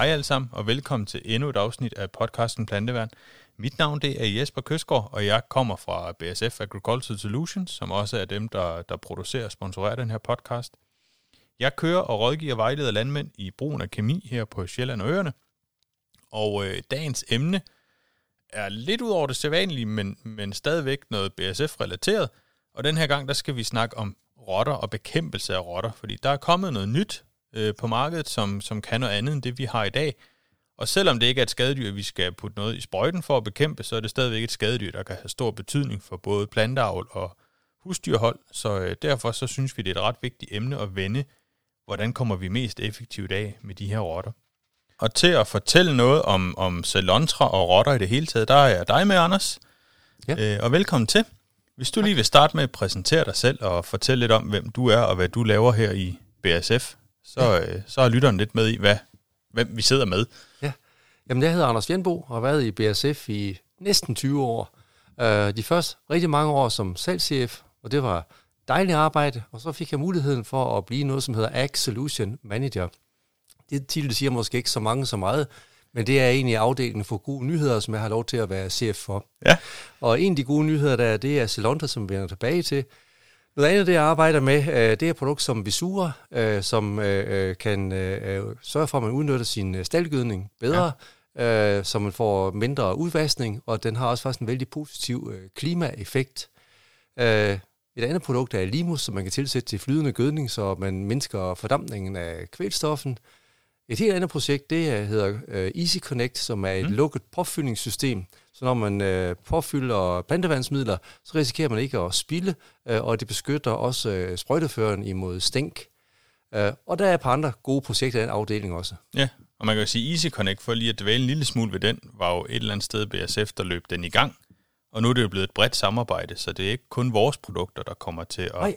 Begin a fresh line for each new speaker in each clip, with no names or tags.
Hej alle sammen, og velkommen til endnu et afsnit af podcasten Planteværn. Mit navn det er Jesper Køsgaard, og jeg kommer fra BSF Agricultural Solutions, som også er dem, der, der producerer og sponsorerer den her podcast. Jeg kører og rådgiver vejleder landmænd i brugen af kemi her på Sjælland og Øerne. Og øh, dagens emne er lidt ud over det sædvanlige, men, men stadigvæk noget BSF-relateret. Og den her gang, der skal vi snakke om rotter og bekæmpelse af rotter, fordi der er kommet noget nyt øh, på markedet, som, som kan noget andet end det, vi har i dag. Og selvom det ikke er et skadedyr, vi skal putte noget i sprøjten for at bekæmpe, så er det stadigvæk et skadedyr, der kan have stor betydning for både planteavl og husdyrhold. Så øh, derfor så synes vi, det er et ret vigtigt emne at vende, hvordan kommer vi mest effektivt af med de her rotter. Og til at fortælle noget om, om celontra og rotter i det hele taget, der er jeg dig med, Anders. Ja. Øh, og velkommen til. Hvis du lige vil starte med at præsentere dig selv og fortælle lidt om, hvem du er og hvad du laver her i BSF, så, ja. øh, så er lytteren lidt med i, hvad, hvem vi sidder med.
Ja, Jamen, jeg hedder Anders Fjernbo og har været i BSF i næsten 20 år. Uh, de første rigtig mange år som salgschef, og det var dejligt arbejde, og så fik jeg muligheden for at blive noget, som hedder Ag Solution Manager. Det titel siger måske ikke så mange så meget, men det er egentlig afdelingen for gode nyheder, som jeg har lov til at være chef for.
Ja.
Og en af de gode nyheder, der er, det er Celonta, som vi vender tilbage til. Noget andet, det jeg arbejder med, øh, det er et produkt som Visura, øh, som øh, kan sørge for, at man udnytter sin staldgødning bedre, ja. så man får mindre udvaskning, og den har også faktisk en vældig positiv klimaeffekt. Et andet produkt er Limus, som man kan tilsætte til flydende gødning, så man mindsker fordampningen af kvælstoffen. Et helt andet projekt, det hedder Easy Connect, som er et mm. lukket påfyldningssystem, så når man øh, påfylder plantevandsmidler, så risikerer man ikke at spilde, øh, og det beskytter også øh, sprøjteføren imod stænk. Øh, og der er et par andre gode projekter i den afdeling også.
Ja, og man kan jo sige Easy Connect, for lige at dvæle en lille smule ved den, var jo et eller andet sted BSF, der løb den i gang. Og nu er det jo blevet et bredt samarbejde, så det er ikke kun vores produkter, der kommer til at,
Nej,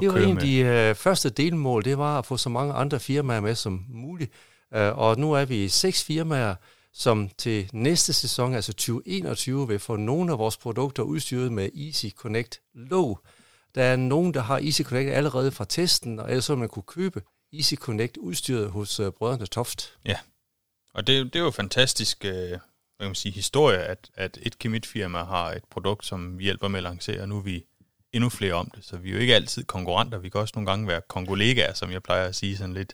det var en af de øh, første delmål, det var at få så mange andre firmaer med som muligt. Øh, og nu er vi seks firmaer, som til næste sæson, altså 2021, vil få nogle af vores produkter udstyret med Easy Connect Low. Der er nogen, der har Easy Connect allerede fra testen, og ellers så man kunne købe Easy Connect udstyret hos uh, brødrene Toft.
Ja, og det, det er jo fantastisk uh, hvad kan man sige, historie, at, at et kemitfirma har et produkt, som vi hjælper med at lancere, og nu er vi endnu flere om det. Så vi er jo ikke altid konkurrenter, vi kan også nogle gange være kongolegaer, som jeg plejer at sige sådan lidt.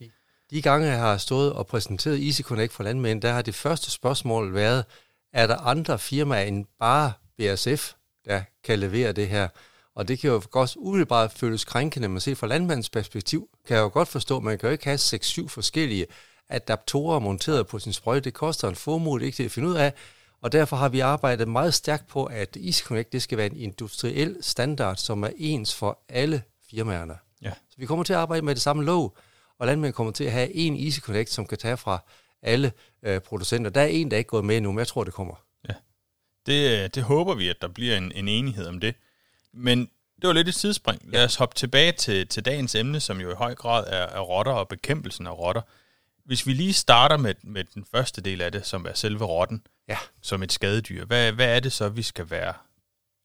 De gange, jeg har stået og præsenteret Easy Connect for landmænd, der har det første spørgsmål været, er der andre firmaer end bare BSF, der kan levere det her? Og det kan jo godt umiddelbart føles krænkende, men set fra landmandens perspektiv, kan jeg jo godt forstå, at man kan jo ikke have 6-7 forskellige adaptorer monteret på sin sprøjte. Det koster en formue, det ikke til at finde ud af. Og derfor har vi arbejdet meget stærkt på, at Easy Connect det skal være en industriel standard, som er ens for alle firmaerne.
Ja.
Så vi kommer til at arbejde med det samme lov, og landmænd kommer til at have en Easy Connect, som kan tage fra alle øh, producenter. Der er en, der er ikke gået med endnu, men jeg tror, det kommer.
Ja, det, det håber vi, at der bliver en, en enighed om det. Men det var lidt et sidespring. Lad os hoppe tilbage til, til dagens emne, som jo i høj grad er, er rotter og bekæmpelsen af rotter. Hvis vi lige starter med, med den første del af det, som er selve rotten,
ja.
som et skadedyr, hvad, hvad er det så, vi skal være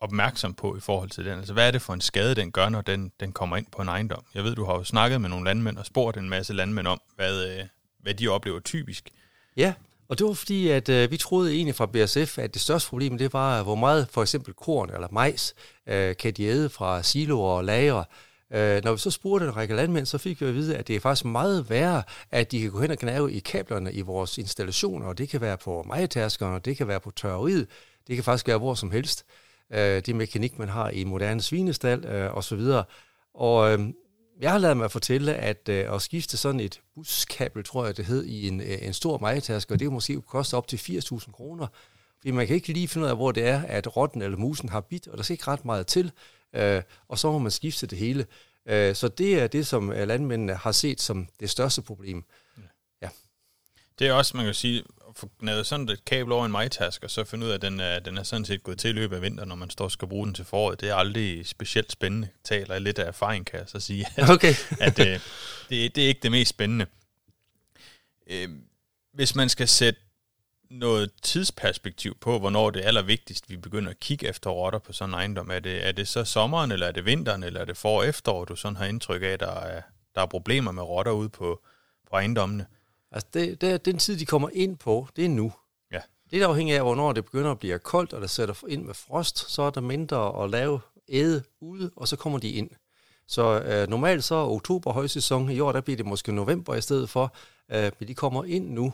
opmærksom på i forhold til den? Altså, hvad er det for en skade, den gør, når den, den kommer ind på en ejendom? Jeg ved, du har jo snakket med nogle landmænd og spurgt en masse landmænd om, hvad, øh, hvad de oplever typisk.
Ja, og det var fordi, at øh, vi troede egentlig fra BSF, at det største problem, det var, hvor meget for eksempel korn eller majs øh, kan de æde fra siloer og lagre. Øh, når vi så spurgte en række landmænd, så fik vi at vide, at det er faktisk meget værre, at de kan gå hen og gnave i kablerne i vores installationer, og det kan være på majetaskerne, det kan være på tørreriet, det kan faktisk være hvor som helst øh, det mekanik, man har i moderne svinestal øh, osv. Og øh, jeg har lavet mig fortælle, at øh, at skifte sådan et buskabel, tror jeg det hed, i en, øh, en stor majetaske, og det måske koste op til 80.000 kroner. Fordi man kan ikke lige finde ud af, hvor det er, at rotten eller musen har bit, og der skal ikke ret meget til, øh, og så må man skifte det hele. Øh, så det er det, som øh, landmændene har set som det største problem. Ja.
Det er også, man kan sige, få gnadet sådan et kabel over en majtask, og så finde ud af, at den er, den er sådan set gået til i løbet af vinteren, når man står og skal bruge den til foråret. Det er aldrig specielt spændende. Taler jeg lidt af erfaring, kan jeg så sige.
At, okay.
at øh, det, det er ikke det mest spændende. Øh, hvis man skal sætte noget tidsperspektiv på, hvornår det er allervigtigst, vi begynder at kigge efter rotter på sådan en ejendom. Er det, er det så sommeren, eller er det vinteren, eller er det for- og efterår, du sådan har indtryk af, at der er, der er problemer med rotter ude på, på ejendommene?
Altså, det, det, den tid, de kommer ind på, det er nu.
Ja.
Det er afhængigt af, hvornår det begynder at blive koldt, og der sætter ind med frost, så er der mindre at lave æde ude, og så kommer de ind. Så øh, normalt så er oktober højsæson. I år der bliver det måske november i stedet for, øh, men de kommer ind nu.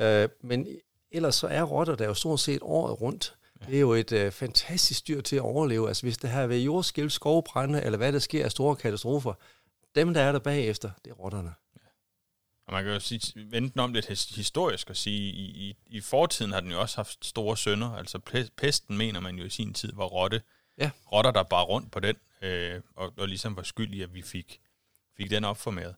Øh, men ellers så er rotter der jo stort set året rundt. Ja. Det er jo et øh, fantastisk dyr til at overleve. Altså hvis det har været jordskælv, skovbrænde, eller hvad der sker af store katastrofer, dem der er der bagefter, det er rotterne.
Og man kan jo sige, vente om lidt historisk og sige, i, i, i fortiden har den jo også haft store sønder. Altså pesten mener man jo i sin tid var rotte. Ja. Rotter, der bare rundt på den, øh, og, og ligesom var skyld i, at vi fik, fik den opformeret.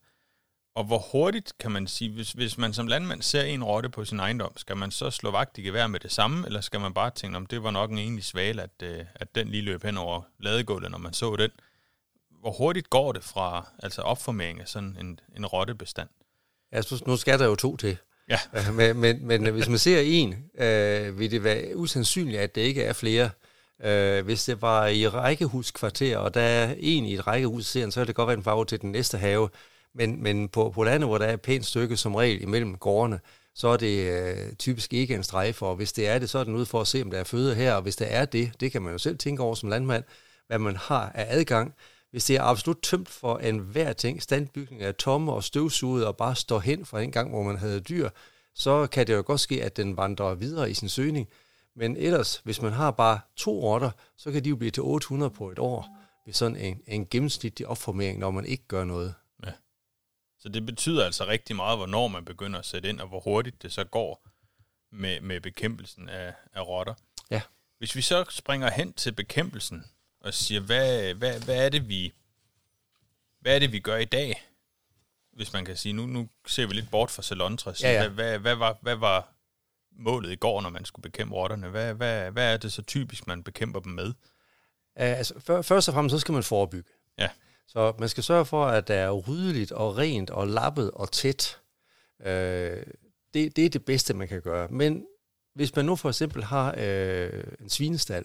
Og hvor hurtigt kan man sige, hvis, hvis man som landmand ser en rotte på sin ejendom, skal man så slå vagt i gevær med det samme, eller skal man bare tænke, om det var nok en egentlig svale, at, øh, at den lige løb hen over ladegulvet, når man så den? Hvor hurtigt går det fra altså opformering af sådan en, en rottebestand?
Altså, nu skal der jo to til.
Ja.
Øh, men, men, men hvis man ser en, øh, vil det være usandsynligt, at det ikke er flere. Øh, hvis det var i rækkehuskvarter, og der er en i et rækkehus, så er det godt være en farve til den næste have. Men, men på, på landet, hvor der er et pænt stykke som regel imellem gårdene, så er det øh, typisk ikke en strejfe, og hvis det er det, så er den ude for at se, om der er føde her, og hvis det er det, det kan man jo selv tænke over som landmand, hvad man har af adgang, hvis det er absolut tømt for enhver ting, standbygning er tomme og støvsuget og bare står hen fra en gang, hvor man havde dyr, så kan det jo godt ske, at den vandrer videre i sin søgning. Men ellers, hvis man har bare to rotter, så kan de jo blive til 800 på et år ved sådan en, en gennemsnitlig opformering, når man ikke gør noget. Ja.
Så det betyder altså rigtig meget, hvornår man begynder at sætte ind, og hvor hurtigt det så går med, med bekæmpelsen af, af rotter.
Ja.
Hvis vi så springer hen til bekæmpelsen, og siger, hvad, hvad, hvad er det, vi hvad er det, vi gør i dag? Hvis man kan sige, nu, nu ser vi lidt bort fra salontræs. Ja, ja. Hvad, hvad, hvad, var, hvad var målet i går, når man skulle bekæmpe rotterne? Hvad, hvad, hvad er det så typisk, man bekæmper dem med?
Altså, for, først og fremmest, så skal man forebygge.
Ja.
Så man skal sørge for, at der er ryddeligt og rent og lappet og tæt. Uh, det, det er det bedste, man kan gøre. Men hvis man nu for eksempel har uh, en svinestal,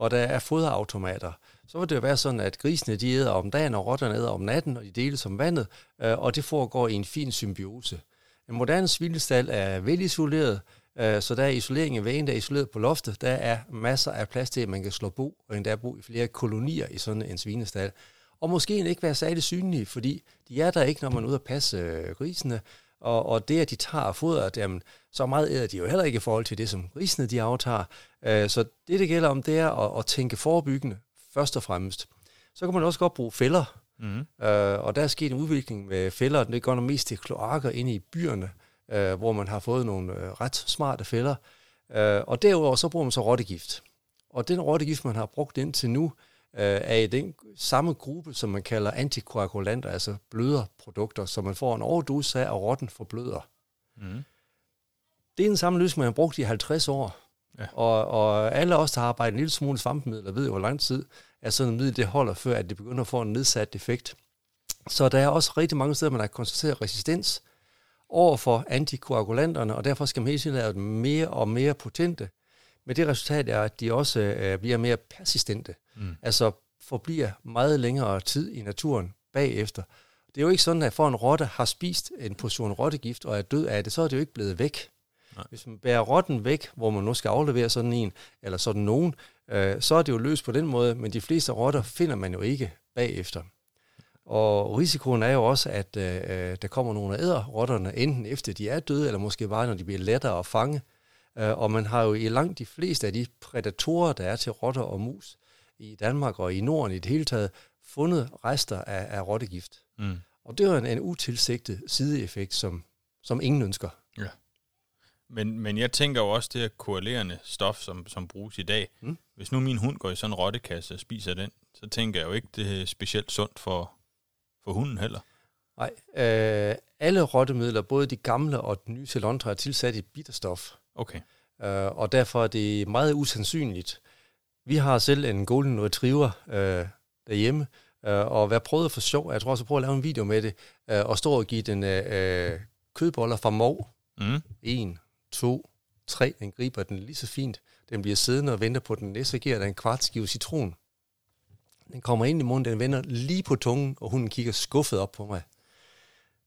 og der er foderautomater, så vil det jo være sådan, at grisene de æder om dagen, og rotterne æder om natten, og de deles om vandet, øh, og det foregår i en fin symbiose. En moderne svinestal er velisoleret, øh, så der er isolering i vægen, der er isoleret på loftet. Der er masser af plads til, at man kan slå bo, og endda bo i flere kolonier i sådan en svinestal. Og måske ikke være særlig synlige, fordi de er der ikke, når man er ude at passe øh, grisene, og, og det, at de tager fodret, jamen, så meget æder de jo heller ikke i forhold til det, som grisene de aftager. Øh, så det, det gælder om, det er at, at tænke forebyggende, først og fremmest. Så kan man også godt bruge fælder, mm. øh, og der er sket en udvikling med fælder, det går nok mest til kloakker inde i byerne, øh, hvor man har fået nogle øh, ret smarte fælder. Øh, og derudover så bruger man så rottegift. Og den rottegift, man har brugt indtil nu, øh, er i den samme gruppe, som man kalder antikoagulanter, altså bløderprodukter, så man får en overdosis af, og rotten forbløder. Mm. Det er den samme løsning, man har brugt i 50 år. Ja. Og, og alle os, der har arbejdet en lille smule svampemidler, ved jo, hvor lang tid at sådan et middel det holder, før at det begynder at få en nedsat effekt. Så der er også rigtig mange steder, man har konstateret resistens over for antikoagulanterne, og derfor skal man hele tiden lave dem mere og mere potente. Men det resultat er, at de også øh, bliver mere persistente. Mm. Altså forbliver meget længere tid i naturen bagefter. Det er jo ikke sådan, at for en rotte har spist en portion rottegift og er død af det, så er det jo ikke blevet væk. Nej. Hvis man bærer rotten væk, hvor man nu skal aflevere sådan en, eller sådan nogen, øh, så er det jo løst på den måde, men de fleste rotter finder man jo ikke bagefter. Og risikoen er jo også, at øh, der kommer nogle af æderrotterne, enten efter de er døde, eller måske bare når de bliver lettere at fange. Øh, og man har jo i langt de fleste af de predatorer, der er til rotter og mus i Danmark og i Norden i det hele taget, fundet rester af, af rottegift. Mm. Og det er en, en utilsigtet sideeffekt, som, som ingen ønsker.
Ja. Men, men jeg tænker jo også, det her koalerende stof, som, som bruges i dag. Mm. Hvis nu min hund går i sådan en rottekasse og spiser den, så tænker jeg jo ikke, det er specielt sundt for, for hunden heller.
Nej, øh, alle rottemidler, både de gamle og de nye Celontra, er tilsat i bitterstof.
Okay.
Øh, og derfor er det meget usandsynligt. Vi har selv en golden retriever øh, derhjemme, øh, og hvad prøvet for sjov, jeg tror også, jeg prøver at lave en video med det, øh, og stå og give den øh, kødboller fra Mov. Mm. En, to, tre. Den griber den lige så fint. Den bliver siddende og venter på den næste, så giver den en kvart skive citron. Den kommer ind i munden, den vender lige på tungen, og hunden kigger skuffet op på mig.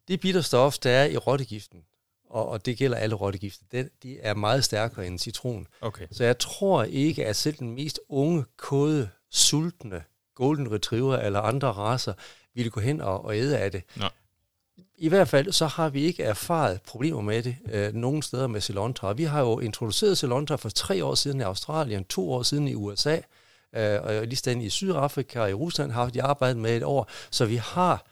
Det bitterstof, der er i rottegiften, og, og det gælder alle rottegifte. Det, de er meget stærkere end citron.
Okay.
Så jeg tror ikke, at selv den mest unge, kode, sultne golden retriever eller andre raser ville gå hen og, og æde af det.
Nå.
I hvert fald så har vi ikke erfaret problemer med det øh, nogen steder med Cilantro. Vi har jo introduceret Cilantro for tre år siden i Australien, to år siden i USA, øh, og lige i Sydafrika og i Rusland har de arbejdet med et år. Så vi har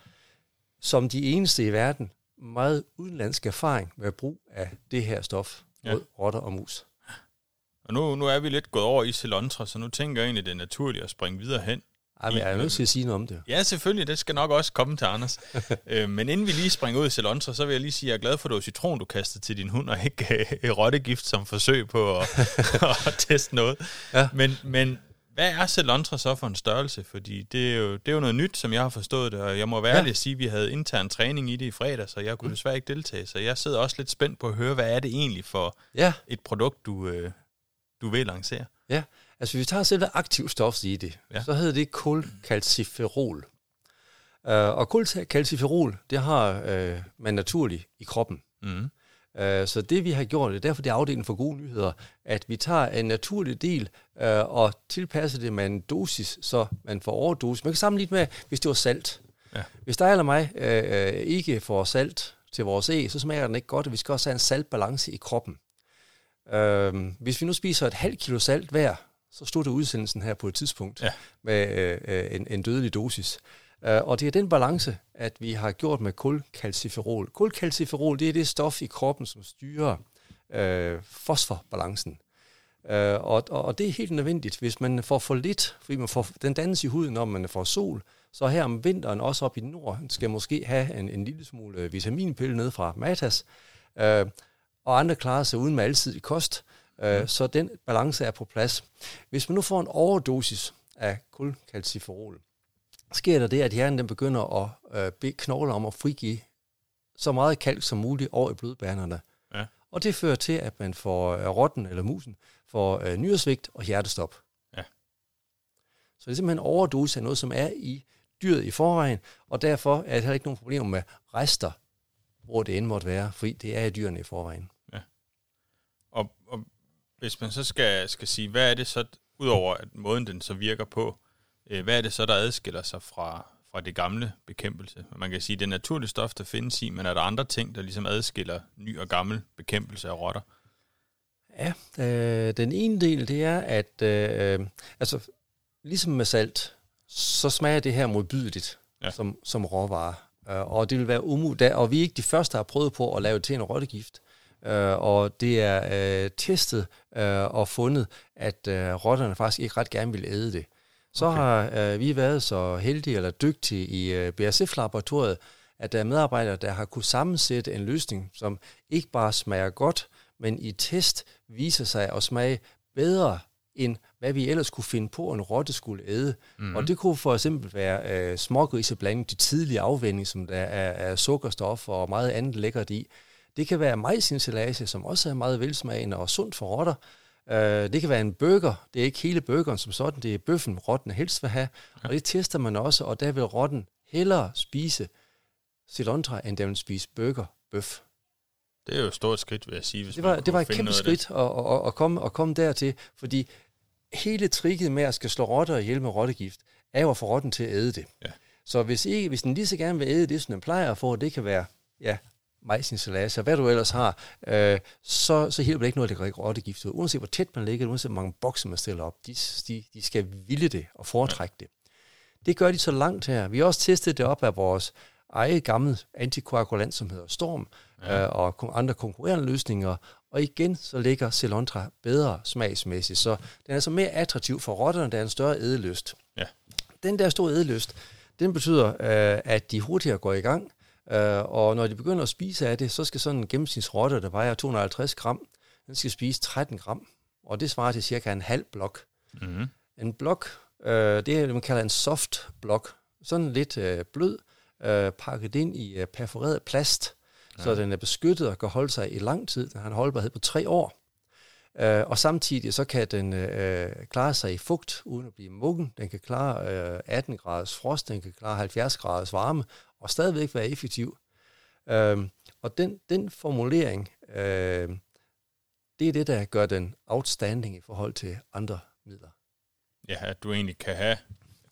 som de eneste i verden meget udenlandsk erfaring med brug af det her stof, ja. rotter og mus.
Og nu, nu er vi lidt gået over i Cilantro, så nu tænker jeg egentlig, det er naturligt at springe videre hen
ej, men jeg er nødt til at sige noget om det.
Ja, selvfølgelig. Det skal nok også komme til Anders. øh, men inden vi lige springer ud i Celontra, så vil jeg lige sige, at jeg er glad for, at du har citron, du kastede til din hund, og ikke øh, rottegift som forsøg på at, at teste noget. Ja. Men, men hvad er Celontra så for en størrelse? Fordi det er, jo, det er jo noget nyt, som jeg har forstået det, og jeg må være ærlig at sige, at vi havde intern træning i det i fredag, så jeg kunne mm. desværre ikke deltage. Så jeg sidder også lidt spændt på at høre, hvad er det egentlig for ja. et produkt, du, øh, du vil lancere?
Ja, Altså, hvis vi tager selve aktivstoffet i det, ja. så hedder det kulkalciferol. Uh, og kulkalciferol, det har uh, man naturligt i kroppen. Mm. Uh, så det vi har gjort, det er derfor det er afdelingen for gode nyheder, at vi tager en naturlig del uh, og tilpasser det med en dosis, så man får overdosis. Man kan sammenligne med, hvis det var salt. Ja. Hvis dig eller mig uh, ikke får salt til vores æg, så smager den ikke godt, og vi skal også have en saltbalance i kroppen. Uh, hvis vi nu spiser et halvt kilo salt hver, så slutter udsendelsen her på et tidspunkt ja. med øh, en, en dødelig dosis. Uh, og det er den balance, at vi har gjort med kulkalciferol. Kulkalciferol, det er det stof i kroppen, som styrer uh, fosforbalancen. Uh, og, og, og det er helt nødvendigt. Hvis man får for lidt, fordi man får, den dannes i huden, når man får sol, så her om vinteren, også op i nord, skal måske have en, en lille smule vitaminpille ned fra Matas. Uh, og andre klarer sig uden med altid kost. Øh, så den balance er på plads. Hvis man nu får en overdosis af kulkalciferol, sker der det, at hjernen den begynder at øh, bede knogler om at frigive så meget kalk som muligt over i blodbanerne. Ja. Og det fører til, at man får øh, rotten eller musen får øh, nyresvigt og hjertestop. Ja. Så det er simpelthen en overdosis af noget, som er i dyret i forvejen, og derfor er det heller ikke nogen problemer med rester, hvor det end måtte være, fordi det er i dyrene i forvejen. Ja.
Og, og hvis man så skal, skal sige, hvad er det så, udover at måden den så virker på, hvad er det så, der adskiller sig fra, fra det gamle bekæmpelse? Man kan sige, det er naturligt stof, der findes i, men er der andre ting, der ligesom adskiller ny og gammel bekæmpelse af rotter?
Ja, øh, den ene del, det er, at øh, altså, ligesom med salt, så smager det her modbydeligt ja. som, som råvare. Øh, og det vil være umuligt, og vi er ikke de første, der har prøvet på at lave det til en rottegift øh, og det er øh, testet øh, og fundet, at øh, rotterne faktisk ikke ret gerne vil æde det. Så okay. har øh, vi været så heldige eller dygtige i øh, BASF-laboratoriet, at der er medarbejdere, der har kunne sammensætte en løsning, som ikke bare smager godt, men i test viser sig at smage bedre end hvad vi ellers kunne finde på, en rotte skulle æde. Mm. Og det kunne for eksempel være øh, smågrise blandt de tidlige afvending, som der er, er sukkerstof og meget andet lækkert i. Det kan være majsinsilage, som også er meget velsmagende og sundt for rotter. Uh, det kan være en burger. Det er ikke hele burgeren som sådan, det er bøffen, rotten helst vil have. Og det tester man også, og der vil rotten hellere spise cilantro, end den vil spise burger, bøf.
Det er jo et stort skridt, vil jeg sige. Hvis
det var, det var et kæmpe skridt at, at, at, komme, at komme dertil, fordi hele tricket med at skal slå rotter ihjel med rottegift, er jo at få rotten til at æde det. Ja. Så hvis, ikke, hvis den lige så gerne vil æde det, som den plejer at få, det kan være ja, majsinsalage, og hvad du ellers har, øh, så, så hjælper det ikke noget, at det går rottegift ud. Uanset hvor tæt man ligger, uanset hvor mange bokse man stiller op, de, de, de skal ville det og foretrække det. Det gør de så langt her. Vi har også testet det op af vores eget gamle antikoagulant, som hedder Storm, ja. øh, og andre konkurrerende løsninger. Og igen, så ligger Celontra bedre smagsmæssigt, så den er så mere attraktiv for rotterne, der er en større ædeløst. Ja. Den der store ædeløst, den betyder, øh, at de hurtigere går i gang, Øh, og når de begynder at spise af det, så skal sådan en gennemsnitsrotte, der vejer 250 gram, den skal spise 13 gram. Og det svarer til cirka en halv blok. Mm-hmm. En blok, øh, det er det, man kalder en soft blok. Sådan lidt øh, blød, øh, pakket ind i øh, perforeret plast, ja. så den er beskyttet og kan holde sig i lang tid. Den har en holdbarhed på tre år. Øh, og samtidig så kan den øh, klare sig i fugt uden at blive muggen. Den kan klare øh, 18 graders frost, den kan klare 70 graders varme, og stadigvæk være effektiv. Øh, og den, den formulering, øh, det er det, der gør den outstanding i forhold til andre midler.
Ja, at du egentlig kan have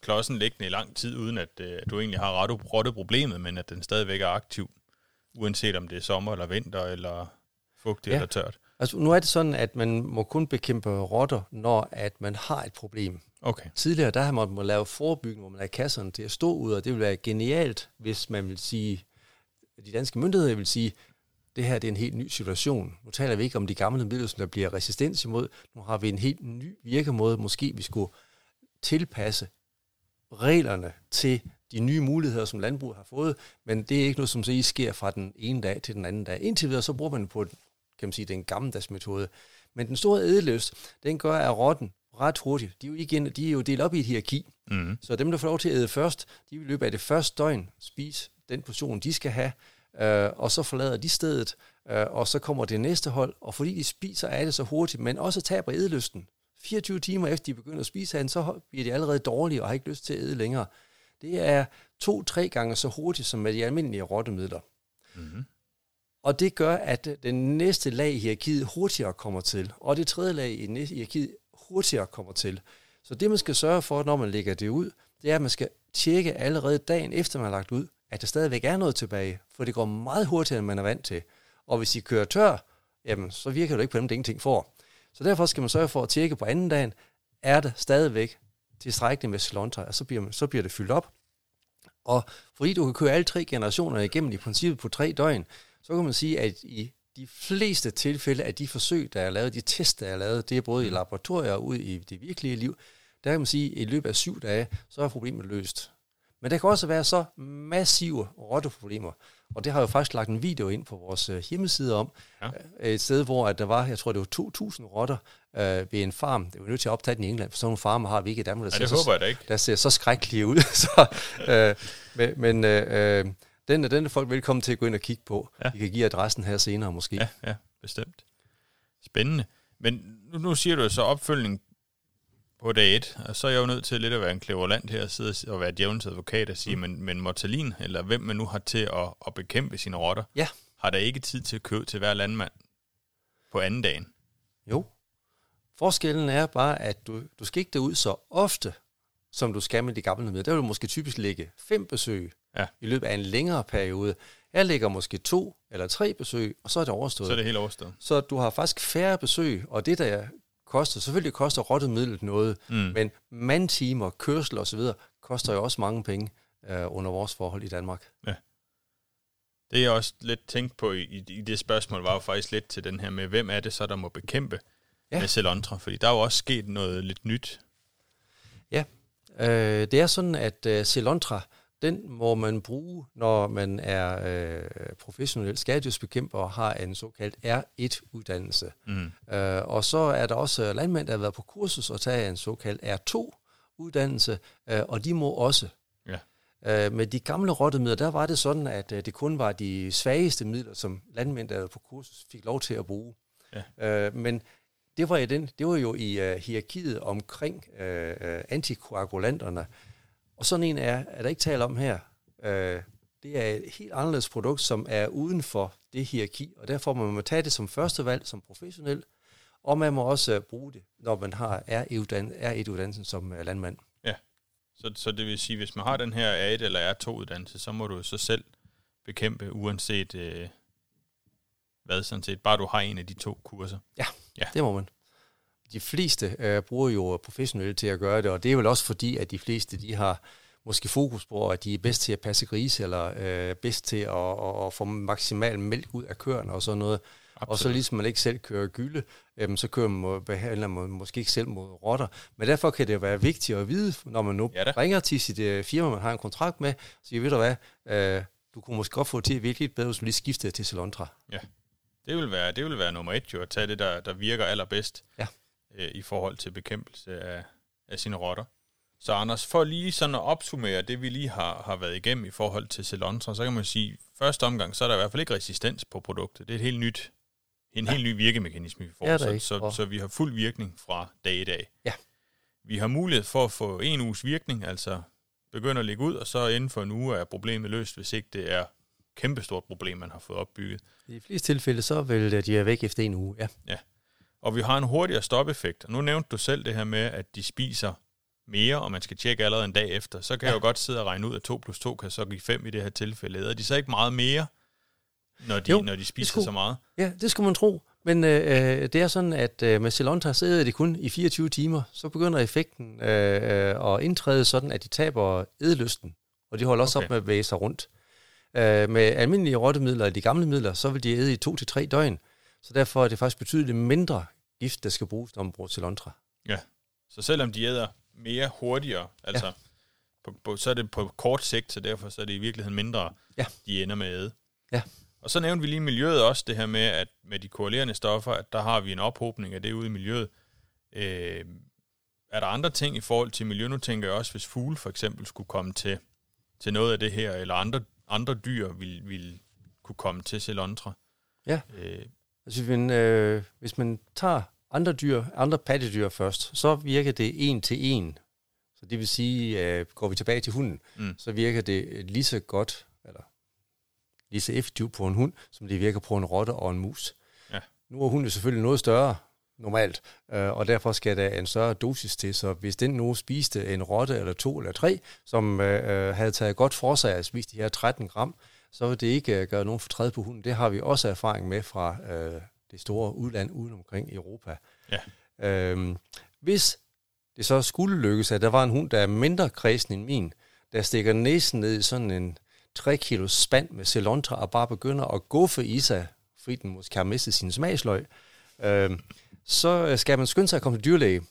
klodsen liggende i lang tid, uden at, øh, du egentlig har rottet problemet, men at den stadigvæk er aktiv, uanset om det er sommer eller vinter, eller fugtigt ja. eller tørt.
Altså, nu er det sådan, at man må kun bekæmpe rotter, når at man har et problem.
Okay.
Tidligere, der har man måttet lave forebyggende, hvor man har kasserne til at stå ud, og det vil være genialt, hvis man vil sige, de danske myndigheder vil sige, det her det er en helt ny situation. Nu taler vi ikke om de gamle midler, der bliver resistens imod. Nu har vi en helt ny virkemåde. Måske vi skulle tilpasse reglerne til de nye muligheder, som landbruget har fået, men det er ikke noget, som så I sker fra den ene dag til den anden dag. Indtil videre, så bruger man på kan man sige, den gammeldags metode. Men den store edeløs, den gør, at rotten ret hurtigt, de er jo, igen, de er jo delt op i et hierarki. Mm. Så dem, der får lov til at æde først, de vil løbe af det første døgn spise den portion, de skal have, øh, og så forlader de stedet, øh, og så kommer det næste hold, og fordi de spiser af det så hurtigt, men også taber edeløsten, 24 timer efter de begynder at spise af den, så bliver de allerede dårlige og har ikke lyst til at æde længere. Det er to-tre gange så hurtigt som med de almindelige rottemidler. Mm-hmm. Og det gør, at den næste lag i hierarkiet hurtigere kommer til, og det tredje lag i hierarkiet hurtigere kommer til. Så det, man skal sørge for, når man lægger det ud, det er, at man skal tjekke allerede dagen efter, man har lagt ud, at der stadigvæk er noget tilbage, for det går meget hurtigere, end man er vant til. Og hvis I kører tør, jamen, så virker det ikke på dem, det ingenting får. Så derfor skal man sørge for at tjekke på anden dagen, er det stadigvæk tilstrækkeligt med cilantro, og altså, så bliver, så bliver det fyldt op. Og fordi du kan køre alle tre generationer igennem i princippet på tre døgn, så kan man sige, at i de fleste tilfælde af de forsøg, der er lavet, de test, der er lavet, det er både i laboratorier og ude i det virkelige liv, der kan man sige, at i løbet af syv dage, så er problemet løst. Men der kan også være så massive rotteproblemer, og det har jeg jo faktisk lagt en video ind på vores øh, hjemmeside om, ja. Øh, et sted, hvor at der var, jeg tror det var 2.000 rotter øh, ved en farm. Det var nødt til at optage den i England, for sådan nogle farmer har vi ikke i Danmark,
der, ja, det håber jeg da ikke.
der ser så skrækkelige ud. så, øh, men men øh, den, den er folk velkommen til at gå ind og kigge på. Ja. Vi kan give adressen her senere måske.
Ja, ja bestemt. Spændende. Men nu, nu siger du så opfølgning på dag 1, og så er jeg jo nødt til lidt at være en klæverland her og sidde og være djævelens advokat og sige, mm. men, men Mortalin, eller hvem man nu har til at, at bekæmpe sine rotter,
ja.
har der ikke tid til at købe til hver landmand på anden dagen?
Jo. Forskellen er bare, at du, du skal ikke derud så ofte, som du skal med de gamle med. Der vil du måske typisk lægge fem besøg ja. i løbet af en længere periode. Jeg lægger måske to eller tre besøg, og så er det overstået.
Så er det helt overstået.
Så du har faktisk færre besøg, og det der koster, selvfølgelig koster rottemiddel noget, mm. men mandtimer, kørsel osv. koster jo også mange penge øh, under vores forhold i Danmark. Ja.
Det jeg også lidt tænkt på i, i det spørgsmål, var jo faktisk lidt til den her med, hvem er det så, der må bekæmpe ja. med Celontra? Fordi der er jo også sket noget lidt nyt.
Ja, øh, det er sådan, at øh, Celontra, den må man bruge, når man er øh, professionel skadedysbekæmper og har en såkaldt R1-uddannelse. Mm. Øh, og så er der også landmænd, der har været på kursus og taget en såkaldt R2-uddannelse, øh, og de må også. Ja. Øh, med de gamle rottemidler, der var det sådan, at øh, det kun var de svageste midler, som landmænd, der var på kursus, fik lov til at bruge. Ja. Øh, men det var, i den, det var jo i uh, hierarkiet omkring uh, antikoagulanterne, og sådan en er, er der ikke tale om her. Øh, det er et helt anderledes produkt, som er uden for det hierarki, og derfor må man tage det som første valg som professionel, og man må også uh, bruge det, når man har R1-uddannelsen som uh, landmand.
Ja, så, så det vil sige, hvis man har den her A1 eller R2-uddannelse, så må du så selv bekæmpe, uanset uh, hvad sådan set, bare du har en af de to kurser.
Ja, ja. det må man de fleste øh, bruger jo professionelle til at gøre det, og det er vel også fordi, at de fleste de har måske fokus på, at de er bedst til at passe grise, eller øh, bedst til at, at, at få maksimal mælk ud af køerne og sådan noget. Absolut. Og så ligesom man ikke selv kører gylde, øh, så kører man, behandler man måske ikke selv mod rotter. Men derfor kan det være vigtigt at vide, når man nu ja, ringer til sit øh, firma, man har en kontrakt med, så siger, ved du hvad, øh, du kunne måske godt få det til at virke lidt bedre, hvis du lige skiftede til Celontra.
Ja, det vil være, det vil være nummer et jo, at tage det, der, der virker allerbedst. Ja øh, i forhold til bekæmpelse af, af sine rotter. Så Anders, for lige sådan at opsummere det, vi lige har, har været igennem i forhold til Celontra, så kan man sige, at første omgang, så er der i hvert fald ikke resistens på produktet. Det er et helt nyt, en ja. helt ny virkemekanisme, vi får, ja, så, så, så vi har fuld virkning fra dag i dag.
Ja.
Vi har mulighed for at få en uges virkning, altså begynder at ligge ud, og så inden for en uge er problemet løst, hvis ikke det er kæmpestort problem, man har fået opbygget.
I de fleste tilfælde, så vil de være væk efter en uge, ja.
Og vi har en hurtigere stopeffekt. Og nu nævnte du selv det her med, at de spiser mere, og man skal tjekke allerede en dag efter. Så kan ja. jeg jo godt sidde og regne ud, at 2 plus 2 kan så give 5 i det her tilfælde. Er de så ikke meget mere, når de,
Jo,
når de spiser
skulle-
så meget?
Ja, det skulle man tro. Men øh, det er sådan, at øh, med Celonta så æder de kun i 24 timer. Så begynder effekten øh, øh, at indtræde sådan, at de taber edelysten. Og de holder også
Okay.
op med at bevæge sig rundt. Øh, med almindelige rottemidler, de gamle midler, så vil de æde i to til tre døgn. Så derfor er det faktisk betydeligt mindre gift, der skal bruges, når man bruger Celontra.
Så selvom de æder mere hurtigere, altså ja. på, på, så er det på kort sigt, så derfor så er det i virkeligheden mindre,
Ja.
de ender med at æde.
Ja.
Og så nævnte vi lige miljøet også, det her med, at med de korrelerende stoffer, at der har vi en ophobning af det ude i miljøet. Øh, er der andre ting i forhold til miljø? Nu tænker jeg også, hvis fugle for eksempel skulle komme til, til noget af det her, eller andre, andre dyr vil, vil kunne komme til Celontra.
Ja.
Øh,
Altså, men, øh, hvis man tager andre dyr, andre pattedyr først, så virker det en til en. Så det vil sige, øh, går vi tilbage til hunden,
Mm.
så virker det lige så godt, eller lige så effektivt på en hund, som det virker på en rotte og en mus.
Ja.
Nu er hunden selvfølgelig noget større normalt, øh, og derfor skal der en større dosis til, så hvis den nu spiste en rotte eller to eller tre, som øh, øh, havde taget godt for sig at spise de her 13 gram, så vil det ikke øh, gøre nogen fortræd på hunden. Det har vi også erfaring med fra øh, det store udland uden omkring Europa.
Ja.
Øhm, hvis det så skulle lykkes, at der var en hund, der er mindre kredsen end min, der stikker næsen ned i sådan en 3 kilo spand med celontra og bare begynder at guffe i sig, fordi den måske har mistet sin smagsløg, øhm, så skal man skynde sig at komme til dyrlæge.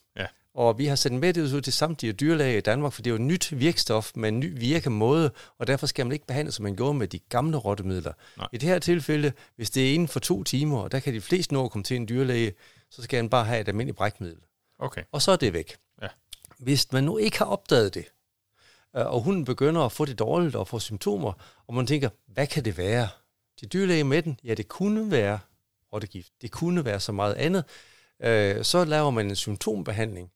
Og vi har sendt med det ud til samtlige dyrlæger i Danmark, for det er jo et nyt virkstof med en ny virkemåde, og derfor skal man ikke behandle, som man gjorde med de gamle rottemidler.
Nej.
I det her tilfælde, hvis det er inden for to timer, og der kan de fleste nå at komme til en dyrlæge, så skal han bare have et almindeligt brækmiddel.
okay.
Og så er det væk.
Ja.
Hvis man nu ikke har opdaget det, øh, og hunden begynder at få det dårligt og få symptomer, og man tænker, hvad kan det være? Til dyrlæge med den, ja, det kunne være rottegift. Det kunne være så meget andet. Øh, Så laver man en symptombehandling,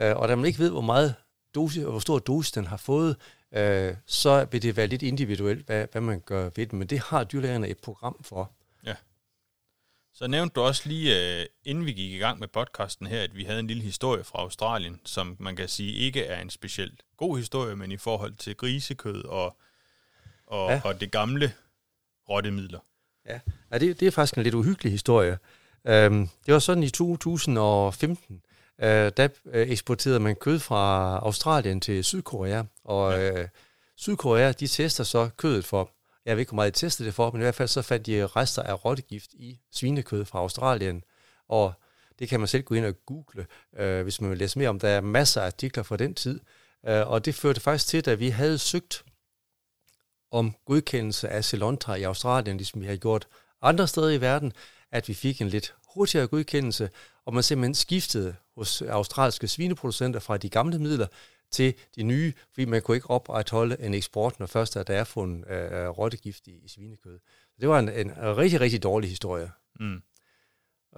øh, og da man ikke ved, hvor meget dosis, hvor stor dosis den har fået, øh, så vil det være lidt individuelt, hvad, hvad man gør ved den. Men det har dyrlægerne et program for.
Så nævnte du også lige, øh, inden vi gik i gang med podcasten her, at vi havde en lille historie fra Australien, som man kan sige ikke er en specielt god historie, men i forhold til grisekød og, og, ja.
Ja.
og det gamle rottemidler.
Ja, ja det, det er faktisk en lidt uhyggelig historie. Øhm, det var sådan i 2015, øh, der øh, eksporterede man kød fra Australien til Sydkorea, og øh, Sydkorea, de tester så kødet for, jeg ved ikke, hvor meget de testede det for, men i hvert fald så fandt de rester af rottegift i svinekød fra Australien, og det kan man selv gå ind og google, øh, hvis man vil læse mere om. Der er masser af artikler fra den tid, øh, og det førte faktisk til, at vi havde søgt om godkendelse af Celontra i Australien, ligesom vi har gjort andre steder i verden, at vi fik en lidt hurtigere godkendelse, og man simpelthen skiftede hos australske svineproducenter fra de gamle midler til de nye, fordi man kunne ikke opretholde en eksport, når først der er fundet øh, rottegift i, i svinekød. Så det var en, en rigtig, rigtig dårlig historie.
Mm.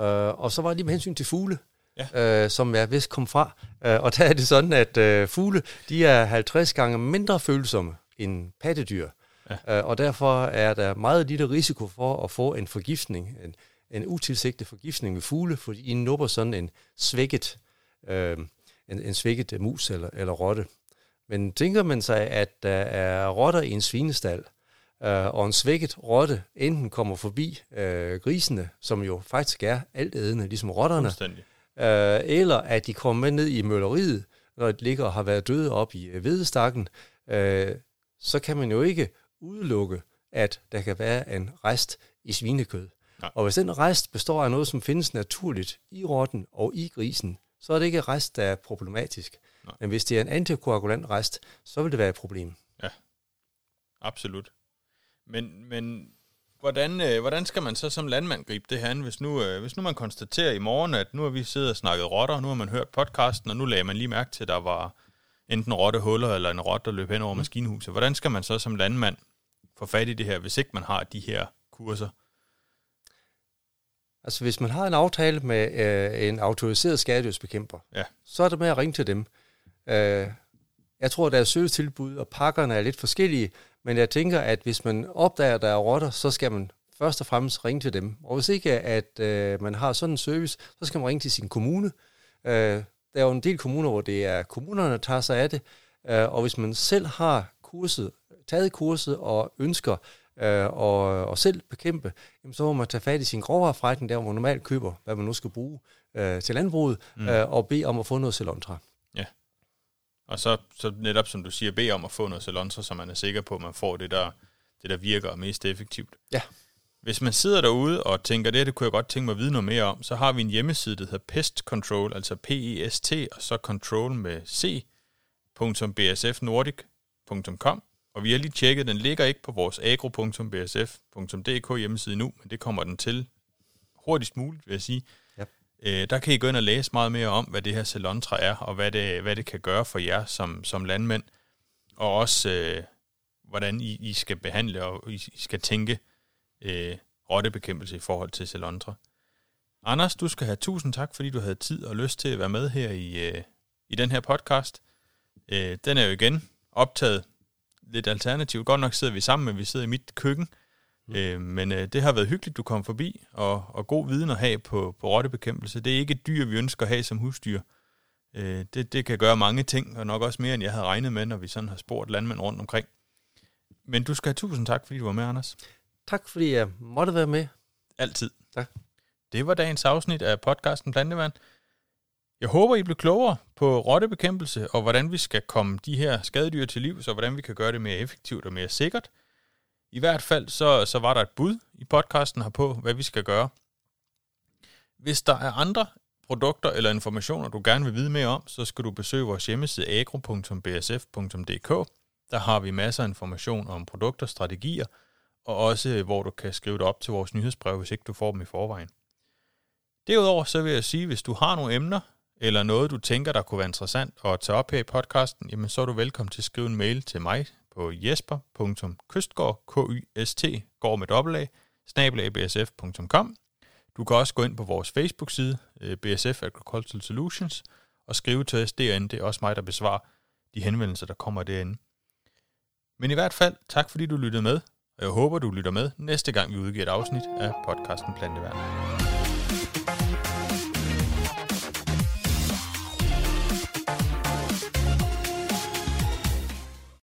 Øh, og så var det lige med hensyn til fugle,
Ja.
øh, som jeg vist kom fra. Øh, og der er det sådan, at øh, fugle, de er 50 gange mindre følsomme end pattedyr.
Ja.
Øh, og derfor er der meget lille risiko for at få en forgiftning, en, en utilsigtet forgiftning med fugle, fordi I nupper sådan en svækket, øh, en, en svækket mus eller, eller rotte. Men tænker man sig, at der er rotter i en svinestal, øh, og en svækket rotte enten kommer forbi øh, grisene, som jo faktisk er altædende, ligesom rotterne, øh, eller at de kommer med ned i mølleriet, når de ligger og har været døde op i øh, vedestakken, øh, så kan man jo ikke udelukke, at der kan være en rest i svinekød.
Nej.
Og hvis den rest består af noget, som findes naturligt i rotten og i grisen, så er det ikke rest, der er problematisk.
Nej.
Men hvis det er en antikoagulant rest, så vil det være et problem.
Absolut. Men, men hvordan, øh, hvordan skal man så som landmand gribe det her an, hvis nu, øh, hvis nu man konstaterer i morgen, at nu har vi siddet og snakket rotter, nu har man hørt podcasten, og nu lagde man lige mærke til, at der var enten rottehuller eller en rotte, der løb hen over mm. maskinhuset. Hvordan skal man så som landmand få fat i det her, hvis ikke man har de her kurser?
Altså hvis man har en aftale med øh, en autoriseret skadedyrsbekæmper,
Ja.
så er det med at ringe til dem. Øh, jeg tror, der er servicetilbud, og pakkerne er lidt forskellige, Men jeg tænker, at hvis man opdager, at der er rotter, så skal man først og fremmest ringe til dem. Og hvis ikke at øh, man har sådan en service, så skal man ringe til sin kommune. Øh, der er jo en del kommuner, hvor det er kommunerne, der tager sig af det. Øh, og hvis man selv har kurset, taget kurset og ønsker øh, og, og selv bekæmpe, jamen, så må man tage fat i sin grovvareforretning, der hvor man normalt køber, hvad man nu skal bruge øh, til landbruget, mm. øh, og bede om at få noget Celontra.
Ja. Og så, så netop som du siger, bede om at få noget Celontra, så man er sikker på, at man får det, der, det, der virker mest effektivt.
Ja.
Hvis man sidder derude og tænker, det, det kunne jeg godt tænke mig at vide noget mere om, så har vi en hjemmeside, der hedder Pest Control, altså P-E-S-T, og så control med c.bsfnordic.com. Og vi har lige tjekket, den ligger ikke på vores agro.bsf.dk hjemmeside nu, men det kommer den til hurtigst muligt, vil jeg sige.
Ja.
Øh, der kan I gå ind og læse meget mere om, hvad det her Celontra er, og hvad det, hvad det kan gøre for jer som, som landmænd. Og også, øh, hvordan I, I skal behandle og I, I skal tænke øh, rottebekæmpelse i forhold til Celontra. Anders, du skal have tusind tak, fordi du havde tid og lyst til at være med her i, øh, i den her podcast. Øh, den er jo igen optaget lidt alternativt. Godt nok sidder vi sammen, men vi sidder i mit køkken. Mm. Øh, men øh, det har været hyggeligt, du kom forbi, og, og god viden at have på, på rottebekæmpelse. Det er ikke et dyr, vi ønsker at have som husdyr. Øh, det, det kan gøre mange ting, og nok også mere, end jeg havde regnet med, når vi sådan har spurgt landmænd rundt omkring. Men du skal have tusind tak, fordi du var med, Anders.
Tak fordi jeg måtte være med.
Altid.
Tak.
Det var dagens afsnit af podcasten Plantevand. Jeg håber, I blev klogere på rottebekæmpelse og hvordan vi skal komme de her skadedyr til liv, så hvordan vi kan gøre det mere effektivt og mere sikkert. I hvert fald så, så var der et bud i podcasten her på, hvad vi skal gøre. Hvis der er andre produkter eller informationer, du gerne vil vide mere om, så skal du besøge vores hjemmeside agro.bsf.dk. Der har vi masser af information om produkter, strategier, og også hvor du kan skrive det op til vores nyhedsbrev, hvis ikke du får dem i forvejen. Derudover så vil jeg sige, hvis du har nogle emner, eller noget, du tænker, der kunne være interessant at tage op her i podcasten, jamen så er du velkommen til at skrive en mail til mig på jesper.kystgård, k y s t går med dobbelt a, Du kan også gå ind på vores Facebook-side, øh, BSF Agricultural Solutions, og skrive til os derinde. Det er også mig, der besvarer de henvendelser, der kommer derinde. Men i hvert fald, tak fordi du lyttede med, og jeg håber, du lytter med næste gang, vi udgiver et afsnit af podcasten Planteværn.